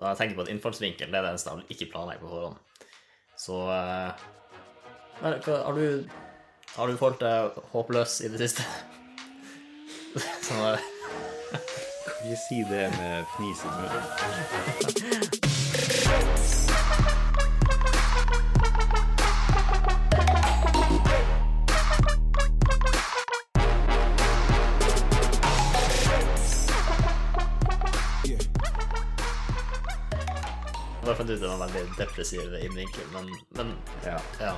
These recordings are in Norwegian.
Da jeg tenker på at innfallsvinkel det er det eneste jeg ikke planlegger på forhånd. Så eh, men, hva, Har du Har du følt deg håpløs i det siste? sånn der, Kan ikke si det med fnis i munnen. Bare fant ut det var en veldig depressiv innvinkel, men, men Ja. ja.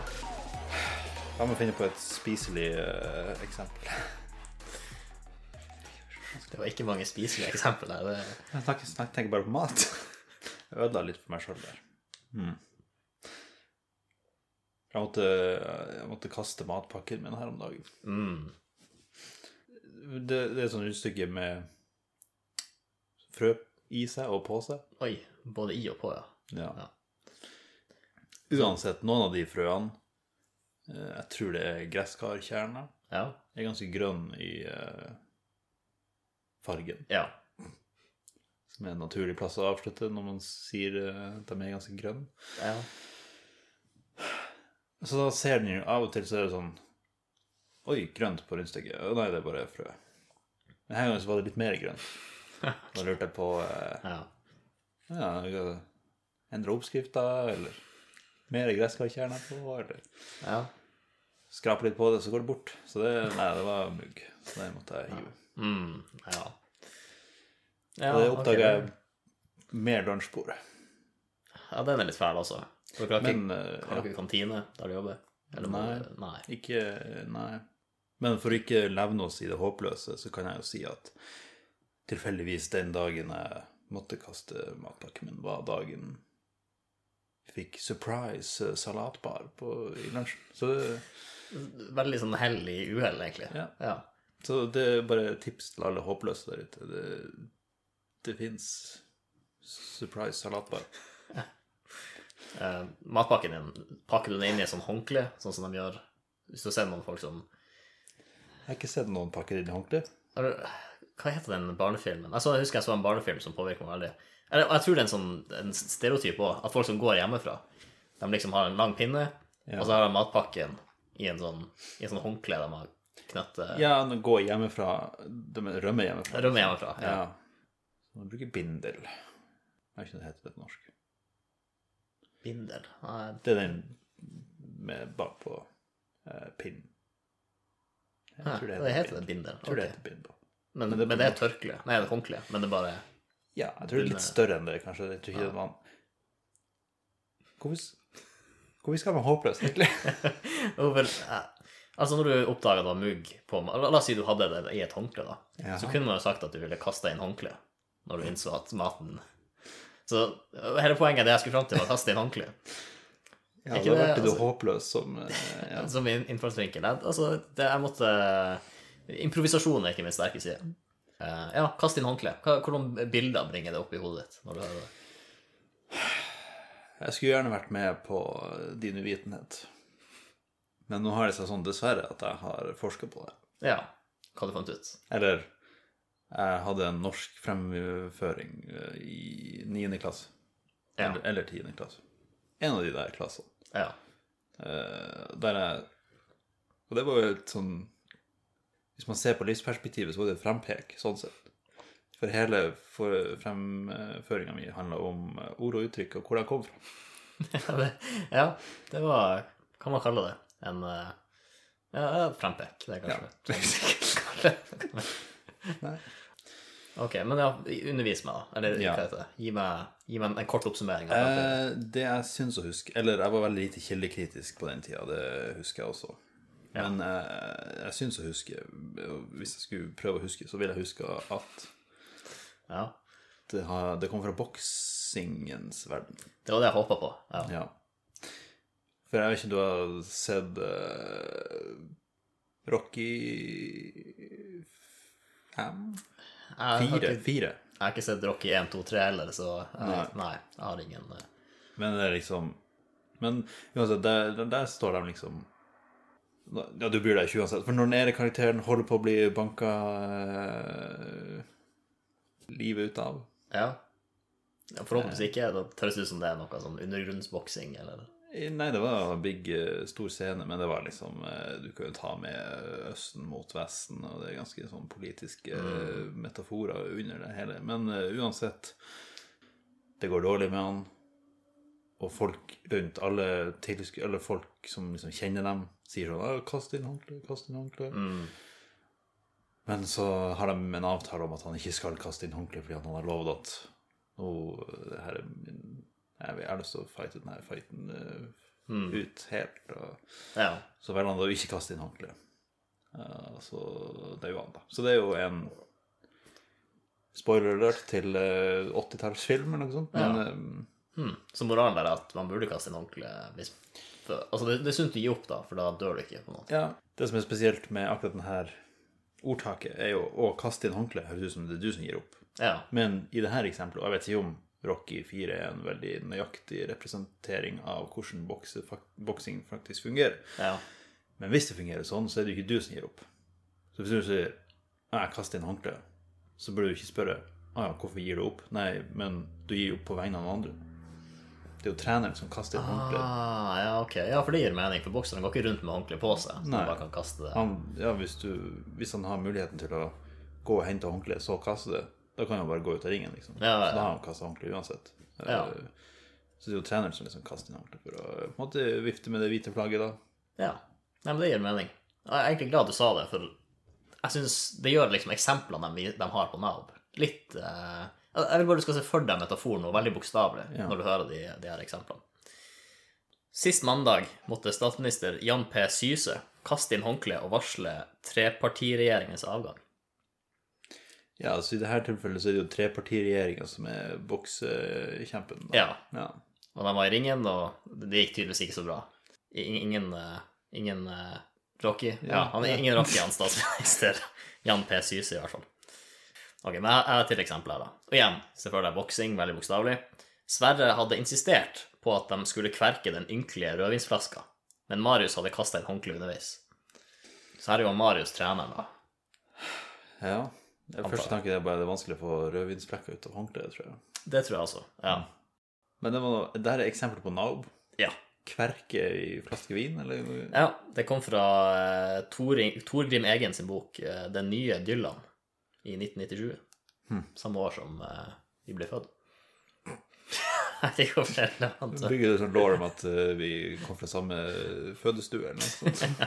La meg finne på et spiselig uh, eksempel. Det var ikke mange spiselige eksempler der. Det, Jeg tenker, tenker bare på mat. Jeg ødela litt for meg sjøl der. Hmm. Jeg, måtte, jeg måtte kaste matpakken min her om dagen. mm, Det, det er et sånt rundstykke med frø i seg og på seg. oi, både i og på, ja. Ja. Uansett, noen av de frøene eh, Jeg tror det er gresskarkjerner. Ja. Er ganske grønn i eh, fargen. ja. Som er en naturlig plass å avslutte når man sier eh, at de er ganske grønne. ja. Så da ser den jo av og til så er det sånn Oi, grønt på rundstykket. Nei, det er bare frø. Men her gangen så var det litt mer grønt. Da lurte jeg på eh, ja. Ja, endre oppskrifta, eller mer gresskarkjerner på, eller ja. skrape litt på det, så går det bort. Så det, nei, det var mugg. Så det måtte jeg hive. Mm, ja. ja Og det oppdaga okay. jeg mer lunsjbordet. Ja, den er litt fæl, altså. For dere har ikke, Men eh, har dere kantine der du jobber? Eller må- Nei. Nei. ikke Nei. Men for å ikke levne oss i det håpløse, så kan jeg jo si at tilfeldigvis den dagen jeg måtte kaste matpakken min, var dagen fikk surprise eh, salatbar på, i lunsjen. Så det, Veldig sånn hell i uhell, egentlig. Ja. ja. så det er bare tips til alle håpløse der ute. Det, det fins surprise salatbar. Eh, matpakken din, pakker du den inn i et sånt håndkle, sånn som de gjør Hvis du ser noen folk som Jeg har ikke sett noen pakke inn i håndkle. Hva heter den barnefilmen? Altså, jeg husker jeg så en barnefilm som påvirker meg veldig. Eller, jeg tror det er en sånn en stereotyp òg, at folk som går hjemmefra, de liksom har en lang pinne, Ja. og så har de matpakken i en sånn, i en sånn håndkle de har knøttet Ja, de går hjemmefra De rømmer hjemmefra. Rømmer hjemmefra. Ja. Ja. Så man bruker bindel. Jeg vet ikke hva det heter det på norsk. Bindel. Nei, Det er den med bakpå eh, pinnen. Jeg tror det det heter det heter bindel. Jeg tror det heter bindel. Men, Men men, det det, er tørkle. Nei, det er håndkle, men det er bare Ja, jeg tror det er litt større enn det, kanskje. Jeg tror ikke er man... Hvorfor, hvorfor skal man håpløs, egentlig? Vel, eh, Altså, når du oppdaga mugg på La oss si du hadde det i et håndkle, da. Ja. Så kunne man jo sagt at du ville kaste inn håndkle når du innså at maten Så eh, hele poenget det jeg skulle fram til, var å kaste inn håndkle. Ja, da ble du altså. håpløs som eh, ja. Som in- innfallsvinkel. Altså, det, jeg måtte Improvisasjon er ikke min sterke side. Eh, ja, kast inn håndkle. Hvordan bilder bringer det opp i hodet ditt når du hører det? Jeg skulle gjerne vært med på din uvitenhet. Men nå har det seg sånn, dessverre, at jeg har forska på det. Ja, hva du fant ut? Eller jeg hadde en norsk fremføring eh, i 9. klasse. Ja. Eller, eller 10. klasse. En av de der klassene. Ja. Uh, der jeg Og det var jo et sånn Hvis man ser på livsperspektivet, så var det et frempek, sånn sett. For hele fremføringa mi handla om eh, ord og uttrykk og hvor de kom fra. Ja, det, ja, det var Kan man kalle det en eh, Ja, ja, frempek. Det er kanskje Nei. Ok, men ja, undervis meg, da. Eller Ja. hva heter det? Gi meg, gi meg en, en kort oppsummering. Eh, det jeg syns å huske Eller jeg var veldig lite kildekritisk på den tida, det husker jeg også. Men eh, jeg syns å huske Hvis jeg skulle prøve å huske, så vil jeg huske at Ja. det, har, det kom fra boksingens verden. Det var det jeg håpa på. Ja. Ja. For jeg vet ikke om du har sett eh, Rocky fem? Fire. ikke, Fire. jeg har ikke sett Rocky 1, 2, 3 heller, så jeg, Nei. nei. jeg har ingen eh, Men det er liksom Men uansett, der, der står de liksom Ja, du bryr deg ikke uansett. For når den ene karakteren holder på å bli banka eh, livet ut av, Ja. Ja, Forhåpentligvis ikke. Da høres det ut som det er noe sånn undergrunnsboksing, eller Nei, det var en big, eh, stor scene, men det var liksom eh, Du kan jo ta med Østen mot Vesten, og det er ganske sånn politiske mm. metaforer under det hele. Men uh, uansett, det går dårlig med han. Og folk rundt, alle, eller folk som liksom kjenner dem, sier sånn «Å, 'Kast inn håndkleet, kast inn håndkle'. Men så har de en avtale om at han ikke skal kaste inn håndkleet fordi han har lovet at nå, det her er min Jeg har lyst til å fighte denne fighten eh, ut helt. Og Ja. så velger han da å ikke kaste inn håndkleet. Uh, så det er jo han, da. Så det er jo en spoiler alert til uh, 80-tallsfilm eller noe sånt. Men Ja. eh, Hmm. Så moralen der er at man burde kaste inn håndkle hvis for, Altså, det, det er sunt å gi opp, da, for da dør du ikke. på noe. ja, det som er spesielt med akkurat denne ordtaket, er jo å kaste inn håndkle høres ut som det er du som gir opp. Ja. Men i dette eksempelet, og jeg vet ikke om Rocky 4 er en veldig nøyaktig representering av hvordan boksing faktisk fungerer. ja. Men hvis det fungerer sånn, så er det ikke du som gir opp. Så hvis du sier 'jeg kaster inn håndkleet', så burde du ikke spørre ah, ja, 'hvorfor gir du opp'? Nei, men du gir opp på vegne av noen andre. Det er jo treneren som kaster et håndkle. Ah, ja, okay. Ja, for det gir mening, for bokseren går ikke rundt med håndkle på seg. Så Nei. han bare kan kaste det. Han, ja, hvis, du, hvis han har muligheten til å gå og hente håndkleet, så kaste det, da kan han bare gå ut av ringen, liksom. Ja, ja, Så da har han kasta håndkleet uansett. Ja. Eh, Så det er jo treneren som liksom kaster inn håndkleet for å på en måte vifte med det hvite flagget, da. Ja. Nei, men det gir mening. Jeg er egentlig glad du sa det, for jeg syns det gjør liksom eksemplene de, de har på Nav, litt eh, Jeg vil bare du skal se for deg metaforen og veldig bokstavelig Ja. når du hører de, de her eksemplene. Sist mandag måtte statsminister Jan P. Syse kaste inn håndkle og varsle trepartiregjeringens avgang. Ja, altså i dette tilfellet så er det jo trepartiregjeringa som er boksekjempen. da. Ja. ja. Og de var i ringen, og det gikk tydeligvis ikke så bra. Ingen, eh, ingen eh, Rocky? Ja, han er ingen Rocky, han statsminister. Jan P. Syse, i hvert fall. Ok, men jeg har et eksempel her, da. Og igjen, se for deg boksing, veldig bokstavelig. Sverre hadde insistert på at de skulle kverke den ynkelige rødvinsflaska, men Marius hadde kasta inn håndkle underveis. Så her er jo Marius treneren, da. ja. Det første tanke er bare det er vanskelig å få rødvinsflekker ut av håndkleet, tror jeg. Det tror jeg også. Ja. Men det, var, det her er eksempel på naub. Ja. Kverke i flaske vin, eller? ja det kom fra uh, Torgrim Egen sin bok uh, 'Den nye Dylan' i 1997. Samme år som uh, vi ble født. Relevant. Bygger det sånn law om at uh, vi kom fra samme fødestue, eller noe sånt.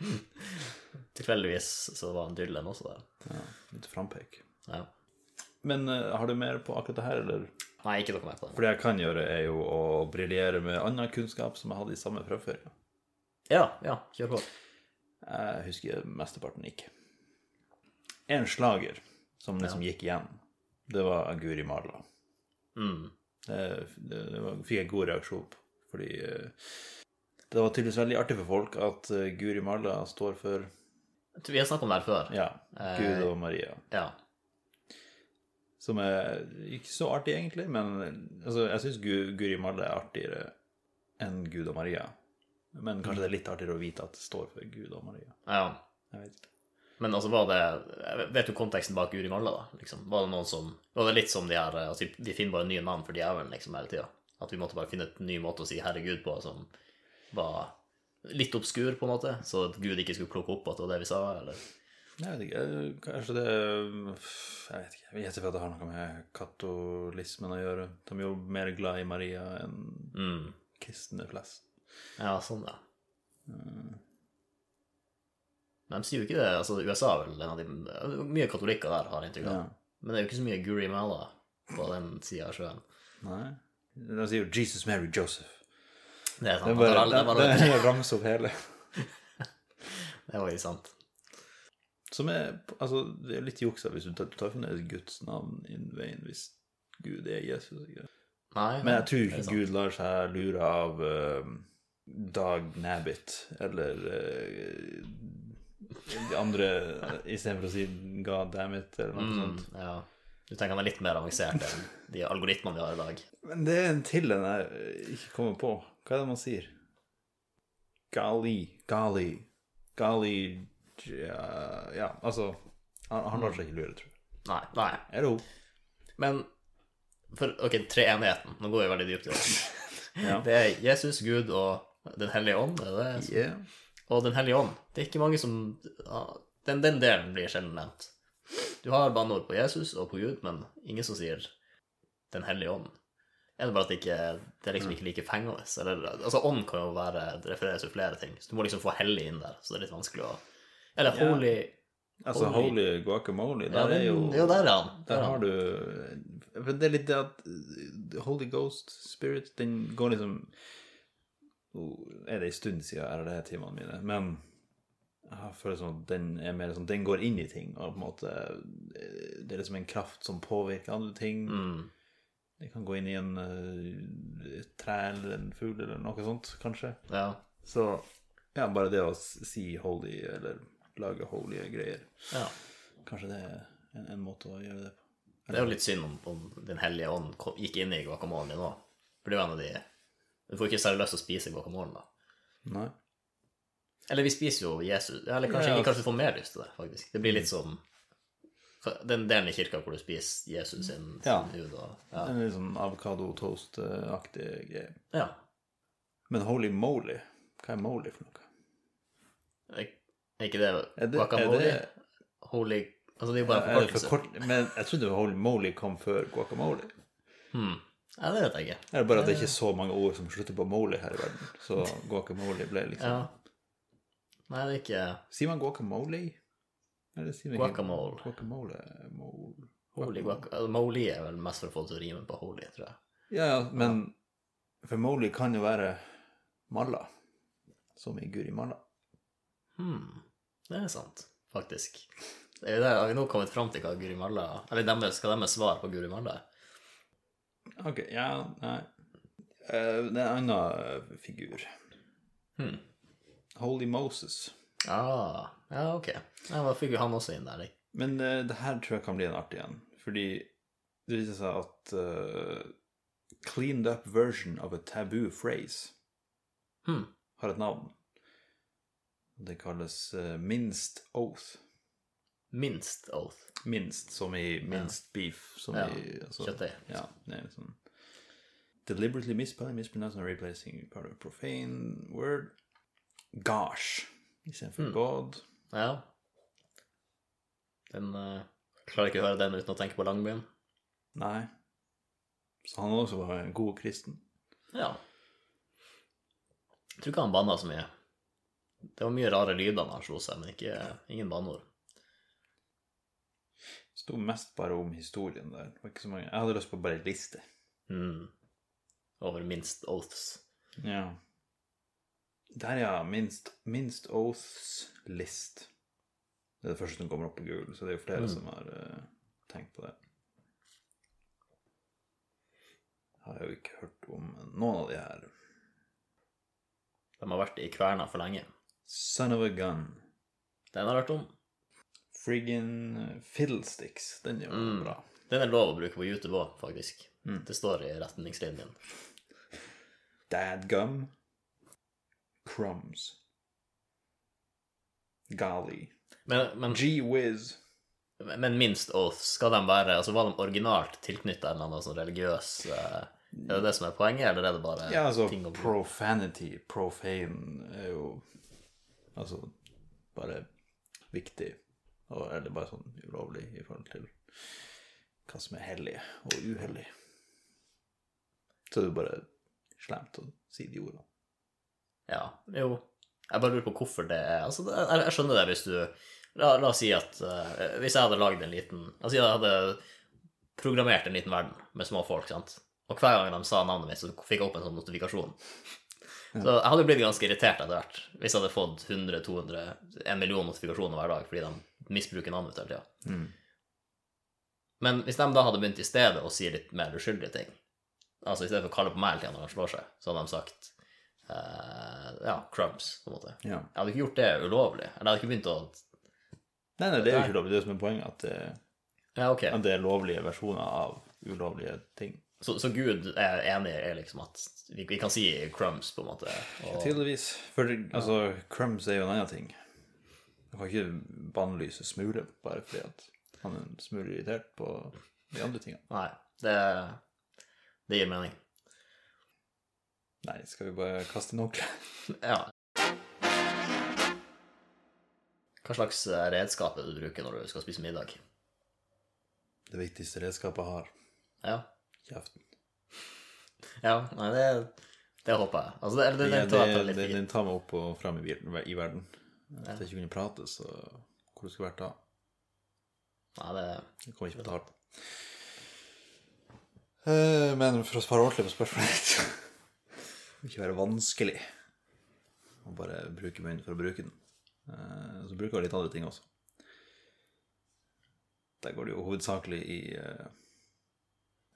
Tilfeldigvis så var en Dylan også der. Ja, litt frampek. Ja. Men uh, har du mer på akkurat det her, eller? Nei, ikke noe mer på det. For det jeg kan gjøre, er jo å briljere med annen kunnskap som jeg hadde i samme prøveferie. Ja, ja, kjør på. Jeg husker mesteparten ikke. En slager som liksom gikk igjen, det var Guri Mala. Mm. Det, det, det var, fikk jeg god reaksjon på, fordi eh, det var tydeligvis veldig artig for folk at eh, Guri Mala står for Jeg tror Vi har snakket om det her før. ja, Gud og Maria. Ja. Som er ikke så artig, egentlig, men altså, jeg syns Guri Malla er artigere enn Gud og Maria. Men kanskje det er litt artigere å vite at det står for Gud og Maria. ja. Jeg vet ikke. Men altså, var det Vet du konteksten bak Uri Malla, da? Liksom? Var det noen som Var det litt som de her altså, De finner bare nye navn for djevelen liksom hele tida? At vi måtte bare finne en ny måte å si herregud på som var litt obskur, på en måte? Så at Gud ikke skulle plukke opp at det var det vi sa, eller? Jeg vet ikke. Kanskje det Jeg vet ikke. Jeg vet ikke at det har noe med katolismen å gjøre. De er jo mer glad i Maria enn Mm. kristne flest. Ja, sånn, ja. Men de sier jo ikke det. altså USA er vel en av de Mye katolikker der, har jeg inntrykk av. Ja. Men det er jo ikke så mye Guri Malla på den sida av sjøen. Nei. De sier jo 'Jesus, Mary, Joseph'. Det er sant. Det er bare, bare, det, det ramse opp hele. Det var jo sant. Som er Altså, det er litt juksa hvis du tar, du tar fremdeles Guds navn inn veien hvis Gud er Jesus. Ikke? Nei, Men jeg tror ikke. Gud lar seg lure av uh, Dag Nabbit eller eh, de andre istedenfor å si God damn it eller noe Mm, sånt. ja. Du tenker han er litt mer avansert enn de algoritmene vi har i dag. Men det er en til en jeg ikke kommer på. Hva er det man sier? Gali. Gali. Gali Ja, ja altså Han, han lar seg ikke lure, tror jeg. Nei. nei. Eller hun. Men For ok, treenigheten. Nå går vi veldig dypt i det. Ja. Det er Jesus, Gud og Den hellige ånd. Er det det? Yeah. Og Den hellige ånd. Det er ikke mange som ja, den, den delen blir sjelden nevnt. Du har banneord på Jesus og på Gud, men ingen som sier Den hellige ånd. Er det bare at det ikke det er liksom ikke like fengende? Eller, altså, ånd kan jo være Det refereres til flere ting. Så du må liksom få hellig inn der, så det er litt vanskelig å Eller Ja. holy Altså Holy- holy guacamole, Ja, der er jo Jo, der er han. Der er har han. du For det er litt det at uh, Holy Ghost Spirit, den går liksom Nå er det en stund siden jeg er det timene mine, men jeg føler sånn at den er mer sånn Den går inn i ting, og på en måte eh, Det er liksom en kraft som påvirker andre ting. Mm. Det kan gå inn i en eh, et tre eller en fugl eller noe sånt, kanskje. Ja. Så ja, bare det å si holy, eller lage holy greier, ja. kanskje det er en, en måte å gjøre det på. Det er jo litt synd om, om Den hellige ånd gikk inn i guacamolen din nå. For det jo en av de Du får ikke særlig lyst til å spise guacamolen, da. Nei. Eller vi spiser jo Jesus. Eller kanskje Ja, kanskje du får mer lyst til det, faktisk. Det blir litt som den delen i kirka hvor du spiser Jesus sin, hud og ja. En litt sånn avokado-toast-aktig greie. ja. Men holy moly, hva er moly for noe? Er er ikke det Er det- guacamole? er det- Holy Altså, det er jo bare forkortelse. for kort? Men jeg trodde holy moly kom før guacamole. Hmm. Ja, det vet jeg ikke. Eller bare at det ikke er så mange ord som slutter på moly her i verden. Så guacamole ble liksom Ja. Nei, det er ikke Sier man guacamole? Eller sier man ikke- Guacamole. Guacamole mole. holy guacamole. Moli er vel mest for å få det til å rime på holy, tror jeg. Ja, ja, men For moly kan jo være malla. Som i guri malla. Hmm. Det er sant, faktisk. Det er jo det, har vi nå kommet fram til hva Guri Malla Eller deres, hva deres svar på Guri Malla er? Ok, ja, nei. Uh, det er en annen eh, figur. Hmm. Holy Moses. Ah, ja, ok. Ja, da fikk jo han også inn der. ikke? Men uh, det her tror jeg kan bli en artig en. Fordi det viser seg at uh, cleaned up version of a taboo phrase Hmm. har et navn. Det kalles uh, minst oath. Minst oath. Minst, som i minst beef. Som Ja, i altså, kjøttdeig. Ja, det er liksom Deliberately mispronounced and replacing part of a profane word. Gosh istedenfor mm. God. Ja. Den uh, Klarer ikke å høre den uten å tenke på Langbyen. Nei. Så han også var en god kristen. Ja. Jeg tror ikke han banna så mye. Det var mye rare lyder han slo seg, men ikke, ingen banneord. Sto mest bare om historien der. Det var ikke så mange. Jeg hadde lyst på bare en liste. Mm. Over minst oaths. Ja. Der, ja. Minst, minst oaths list. Det er det første som kommer opp på Google, så det er jo flere Mm. som har uh, tenkt på det. Har jeg jo ikke hørt om noen av de her. De har vært i kverna for lenge. Son of a gun. Den har jeg hørt om. Friggin' fiddlesticks. Den er jo Mm. bra. Den er lov å bruke på YouTube òg, faktisk. Mm. Det står i retningslinjen. Dadgum. Crumbs. Golly. Men, men, G-Wiz. men minst oath, skal de være Altså, var de originalt tilknytta en eller annen sånn religiøs eh, Er det det som er poenget, eller er det bare Ja, altså ting å profanity, profane, er jo altså bare viktig. Er det bare sånn ulovlig i forhold til hva som er hellig og uhellig. Så det er jo bare slemt å si de ordene. Ja, jo. Jeg bare lurer på hvorfor det er Altså, jeg, jeg skjønner det hvis du La, la oss si at uh, Hvis jeg hadde lagd en liten La oss si jeg hadde programmert en liten verden med små folk, sant. Og hver gang de sa navnet mitt, så fikk jeg opp en sånn notifikasjon. Så jeg hadde blitt ganske irritert etter hvert hvis jeg hadde fått 100-200 en million notifikasjoner hver dag fordi de misbruker navnet mitt hele tida. Mm. Men hvis de da hadde begynt i stedet å si litt mer uskyldige ting, altså i stedet for å kalle på meg hele tida når de slår seg, så hadde de sagt uh, ja, crumbs, på en måte. Ja. Jeg hadde ikke gjort det ulovlig. Eller jeg hadde ikke begynt å Nei, nei, det er jo ikke lovlig. Det er som er poenget, at Ja, okay. at det er lovlige versjoner av ulovlige ting. Så, så Gud er enig i liksom at vi, vi kan si crumbs, på en måte. Og, Tydeligvis. For altså, crumbs er jo en annen ting. Du kan ikke bannlyse Smule bare fordi at han er en smule irritert på de andre tingene. nei, det Det gir mening. Nei, skal vi bare kaste inn ordentlig? Ja. Hva slags eh, redskap er det du bruker når du skal spise middag? Det viktigste redskapet jeg har. Ja. Kjeften. Ja, nei, det, det håper jeg. Altså, det, det, det, det, det, i. den tar meg opp og frem i, i verden. Hvis jeg ikke kunne prate, så hvor det skulle vært da? Nei, det, Jeg kommer ikke betalt. Eh, Men for å svare ordentlig på spørsmålet Det må ikke være vanskelig å bare bruke munnen for å bruke den. Eh, Så bruker jeg litt andre ting også. Der går det jo hovedsakelig i eh,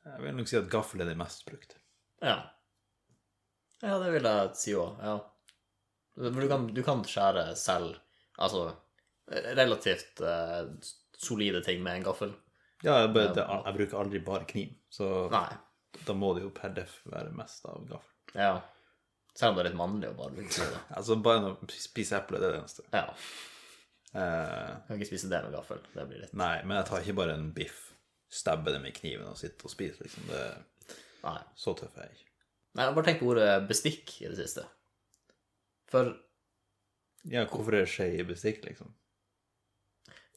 Jeg vil nok si at gaffel er det mest brukt. ja. Ja, det vil jeg si òg. Ja. Du kan, du kan skjære selv, altså relativt eh, solide ting med en gaffel. Ja, jeg, det, jeg bruker aldri bare kniv, så Nei. da må det jo per def være mest av gaffel. Ja. Selv om det er litt mannlig å bare bruke det. Altså bare spise eple, det er det eneste. Ja. Eh, Jeg kan ikke spise det med gaffel. Det blir litt Nei, men jeg tar ikke bare en biff, stabber det med kniven og sitte og spise, liksom. Det, Nei. så tøff er jeg ikke. Nei, jeg bare tenkt på ordet bestikk i det siste. For Ja, hvorfor er skje i bestikk, liksom?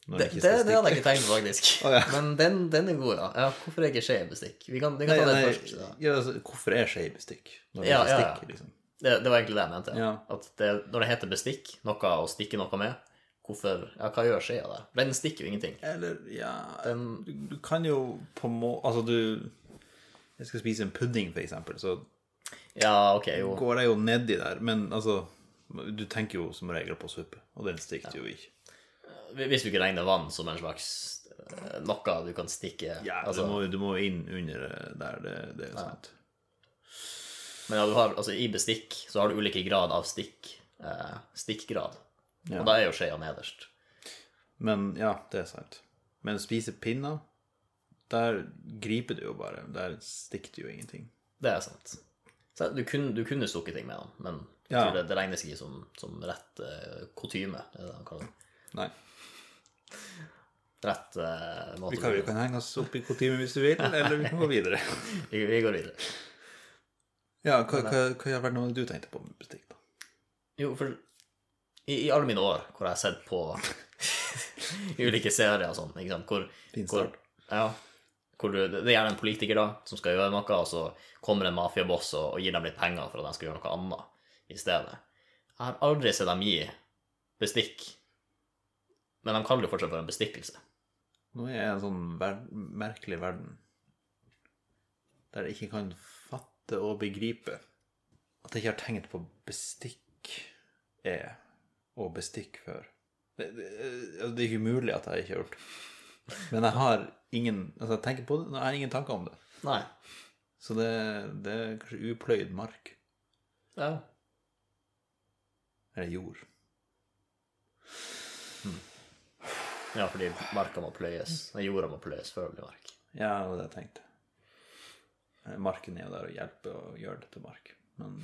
Når det, det, det hadde jeg ikke tenkt på, faktisk. oh, ja. Men den, den er god, ja. ja. Hvorfor er ikke skje i bestikk? Vi kan, vi kan Nei, ta det nei, først. Ja. ja, altså, hvorfor er skje i bestikk? Når det Ja, ikke ja, ja. liksom. Det, det var egentlig det jeg mente. Ja. At det, når det heter bestikk, noe å stikke noe med, hvorfor Ja, hva gjør skjea der? det? Den stikker jo ingenting. Eller, ja Den du, du kan jo på må... Altså, du Jeg skal spise en pudding, for eksempel, så Ja, OK, jo. går jeg jo nedi der, men altså Du tenker jo som regel på suppe, og den stikker jo ikke. Hvis du ikke regner vann som en slags eh, noe du kan stikke Ja, altså, du, må, du må inn under eh, der, det, det er sant. Men ja, du har, altså, i bestikk så har du ulike grad av stikk. Eh, stikkgrad. Ja. Og da er jo skjea nederst. Men ja, det er sant. Men spise pinner, der griper du jo bare. Der stikker du jo ingenting. Det er sant. Så du, kunne, du kunne stukket ting med den, men jeg Ja. det, det regnes ikke som, som rett uh, kutyme. Det er det han kaller det. Nei. Rett uh, måte Vi kan, vi kan henge oss opp i kutyme hvis du vil, eller vi kan gå videre. vi, vi går videre. Ja, hva, hva, hva hva verden var det du tenkte på med bestikk, da? Jo, for i, i alle mine år hvor jeg har sett på ulike serier og sånn, ikke sant, hvor, hvor. Ja. Hvor du, det er gjerne en politiker da, som skal gjøre noe, og så kommer en mafiaboss og, og gir dem litt penger for at de skal gjøre noe annet i stedet. Jeg har aldri sett dem gi bestikk, men de kaller det fortsatt for en bestikkelse. Nå er jeg i en sånn ver merkelig verden der jeg ikke kan fatte og begripe at jeg ikke har tenkt på bestikk er og bestikk før. Det, det, altså, det er ikke mulig at jeg ikke har gjort. Men jeg har ingen Altså, jeg tenker på det, jeg har ingen tanker om det. Nei. Så det, det er kanskje upløyd mark. Ja. Eller jord. ja, fordi marka må pløyes. Jorda må pløyes før det blir mark. Ja, det var det jeg tenkte. Eh, Marken er jo der og hjelper å gjøre det til mark. Men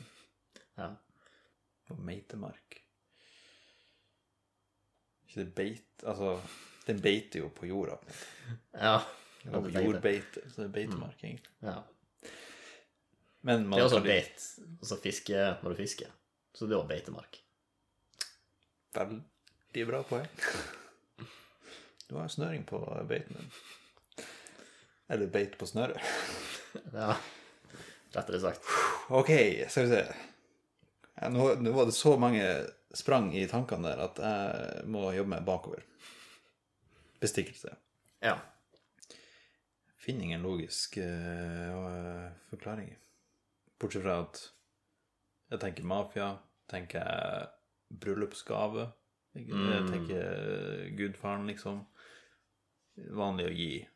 Ja. Og meitemark. Ikke det beit Altså, den beiter jo på jorda. Ja. Det var på jordbeite, så det er beitemark, egentlig. ja. Men man Det er også beit. Altså fiske når du fisker. Så det er også beitemark. Veldig bra poeng. Du har snøring på beiten din. Eller beit på snøret. Ja. Rettere sagt. Ok, skal vi se. Ja, nå, nå var det så mange sprang i tankene der at jeg må jobbe meg bakover. Bestikkelse. Ja. finner ingen logisk uh, forklaring. Bortsett fra at jeg tenker mafia, tenker jeg bryllupsgave, jeg Mm. tenker gudfaren, liksom. Vanlig å gi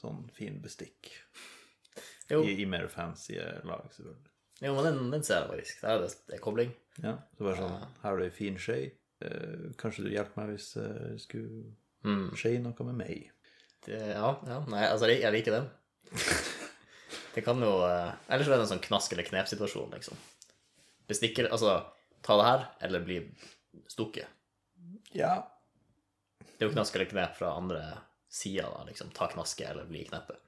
sånn fin bestikk. Jo, I, I mer fancy lag, selvfølgelig. Jo men den, den ser jeg faktisk. Der er det, det er kobling. Ja, så bare sånn, her har du ei fin skje. Eh, kanskje du hjelper meg hvis det skulle Mm. skje noe med meg. Det, ja, ja. Nei, altså, jeg, jeg liker den. Det kan jo eh, Ellers så er det en sånn knask eller knep-situasjon, liksom. Bestikker Altså, ta det her, eller bli stukket. Ja, Det er jo knask eller knep fra andre sida, da, liksom. Ta knasket eller bli kneppet.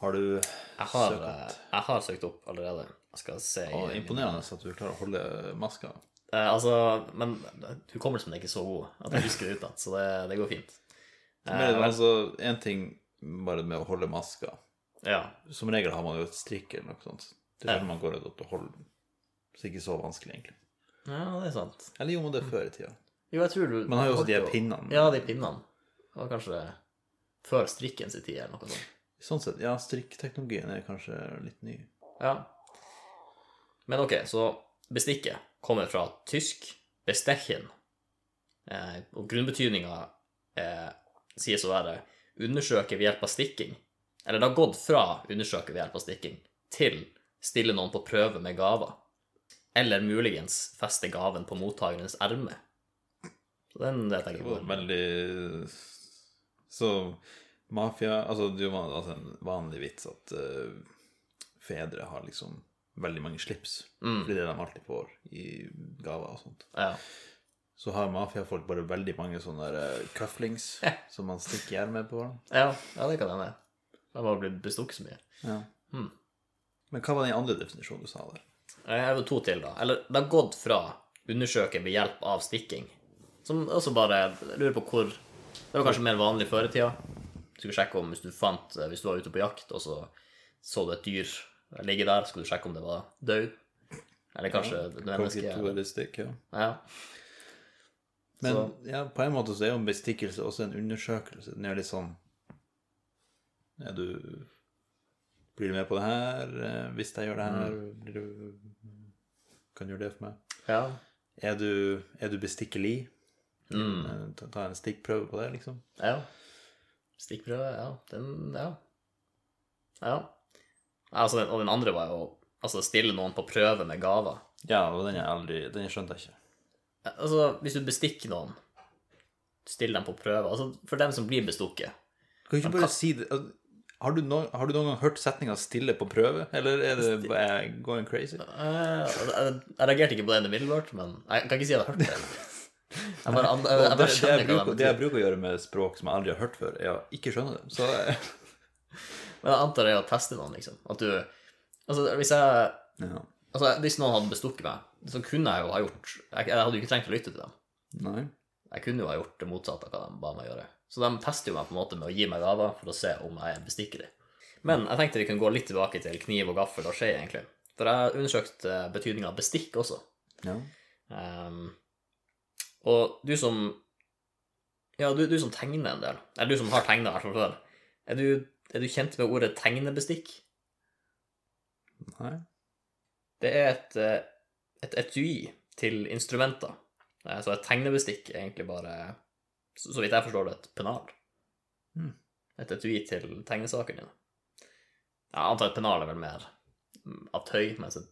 Har du Jeg har, søkt eh, opp? jeg har søkt opp allerede. Jeg skal se i- Å, Imponerende at du klarer å holde maska. Eh, altså, men hukommelsen er ikke så god at jeg husker det utad, så det, det går fint. Men Eh, men- altså, en ting bare med å holde maska. ja. Som regel har man jo et strikk eller noe sånt. Det er Ja. man går ut og holder den. Så det er ikke så vanskelig, egentlig. ja, det er sant. Eller gjorde man det før i tida? Jo, jeg tror du Man har jo også de pinnene. Ja, de pinnene. Det var kanskje før strikken sin tid, eller noe sånt. Sånn sett, ja, strikkteknologien er kanskje litt ny. Ja. Men ok, så bestikket kommer fra tysk bestechen. Eh, og grunnbetydninga eh, sies å være undersøke ved hjelp av stikking. Eller det har gått fra undersøke ved hjelp av stikking til stille noen på prøve med gaver. Eller muligens feste gaven på mottakerens erme. Så den jeg Det ikke var hvor. veldig Så mafia Altså, det jo altså, en vanlig vits at uh, fedre har liksom veldig mange slips. Mm. Fordi det de alltid får i gaver og sånt. Ja. Så har mafiafolk bare veldig mange sånne der, eh, cufflings som man stikker hjermet på. Ja, ja, det kan hende. De har blitt bestukket så mye. Ja. Hmm. Men hva var den andre definisjonen du sa der? Jeg har to til, da. Eller det har gått fra undersøke ved hjelp av stikking. Som også bare jeg lurer på hvor Det var kanskje mer vanlig før i tida. Du skulle sjekke om hvis du fant Hvis du var ute på jakt, og så så du et dyr ligge der, skulle du sjekke om det var død. Eller kanskje et menneske. Kognitoristikk, ja. Ja. Men Så- ja, på en måte så er jo en bestikkelse også en undersøkelse. Den er litt sånn Er du Blir du med på det her? Eh, Hvis jeg gjør det her, blir du Kan du gjøre det for meg? ja. Er du, er du bestikkelig? Mm. Eh, Ta, ta en stikkprøve på det, liksom. Ja. Stikkprøve, ja. Den Ja. Ja. Altså, den, og den andre var jo altså stille noen på prøve med gaver. Ja, og den er aldri Den skjønte jeg ikke. Altså, hvis du bestikker noen, still dem på prøve. Altså, for dem som blir bestukket. Kan du ikke bare si det har du, noen, har du noen gang hørt setninga 'stille på prøve', eller er det jeg going crazy? Eh, jeg, jeg reagerte ikke på den umiddelbart, men jeg kan ikke si at jeg har hørt det. Jeg bare, jeg, jeg, jeg det, bare skjønner jeg hva det det jeg bruker å gjøre med språk som jeg aldri har hørt før, er å ikke skjønne det. Så Men jeg antar det er å teste noen, liksom. At du Altså, hvis jeg ja. Altså, hvis noen hadde bestukket meg, så kunne jeg jo ha gjort Jeg, jeg hadde jo ikke trengt å lytte til dem. Nei. Jeg kunne jo ha gjort det motsatte av hva de ba meg gjøre. Så de tester jo meg på en måte med å gi meg gaver for å se om jeg er bestikkelig. Men jeg tenkte vi kunne gå litt tilbake til kniv og gaffel og skje, egentlig. For jeg har undersøkt betydningen av bestikk også. Ja. Ehm, og du som Ja, du, du som tegner en del, eller du som har tegna i hvert fall før, er du, er du kjent med ordet tegnebestikk? Nei. Det er et, eh, et etui til instrumenter. Eh, Så et tegnebestikk er egentlig bare, så vidt jeg forstår det, et pennal. Mm. Et etui til tegnesakene dine. Jeg antar et pennal er vel mer av tøy, mens et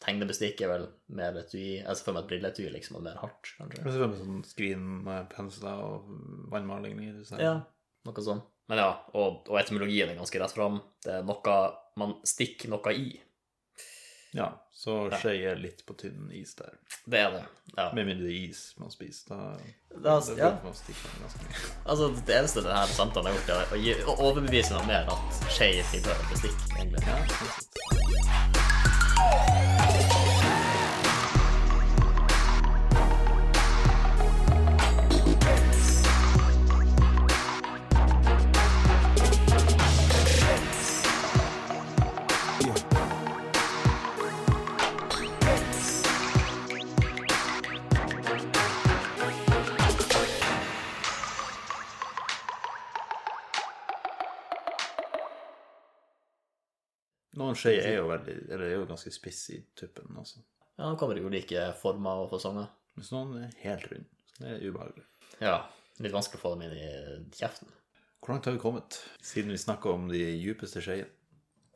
tegnebestikk er vel mer etui Jeg ser for meg et brilleetui, liksom, og mer hardt, kanskje. ser for meg sånn skrin med pensler og vannmaling i. Så. Ja, noe sånt. Men ja, og, og etymologien er ganske rett fram. Det er noe man stikker noe i. ja. Så skeier er litt på tynn is der. Det er det. Ja. Med mindre is man spiser, da, Da, det ja. man stikke ganske mye. Altså, det eneste denne samtalen har gjort, er å gi, å overbevise meg mer at skje tilhører bestikk, egentlig. Ja, sånn skjeer er jo veldig Eller er jo ganske spiss i tuppen, altså. Ja, han kommer i ulike former og fasonger. Mens noen er helt rund. Det er ubehagelig. Ja, litt vanskelig å få dem inn i kjeften. Hvor langt har vi kommet siden vi snakka om de djupeste skeiene?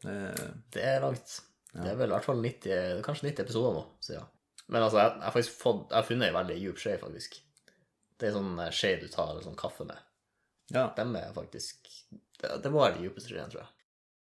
Eh, Det er langt. Det er vel i hvert fall 90, kanskje 90 episoder nå, siden. Men altså, jeg, jeg fått, jeg har funnet en veldig djup skje, faktisk. Det er sånn eh, skje du tar sånn kaffe med. ja. Dem er faktisk Det, det må være de djupeste skjeene, tror jeg.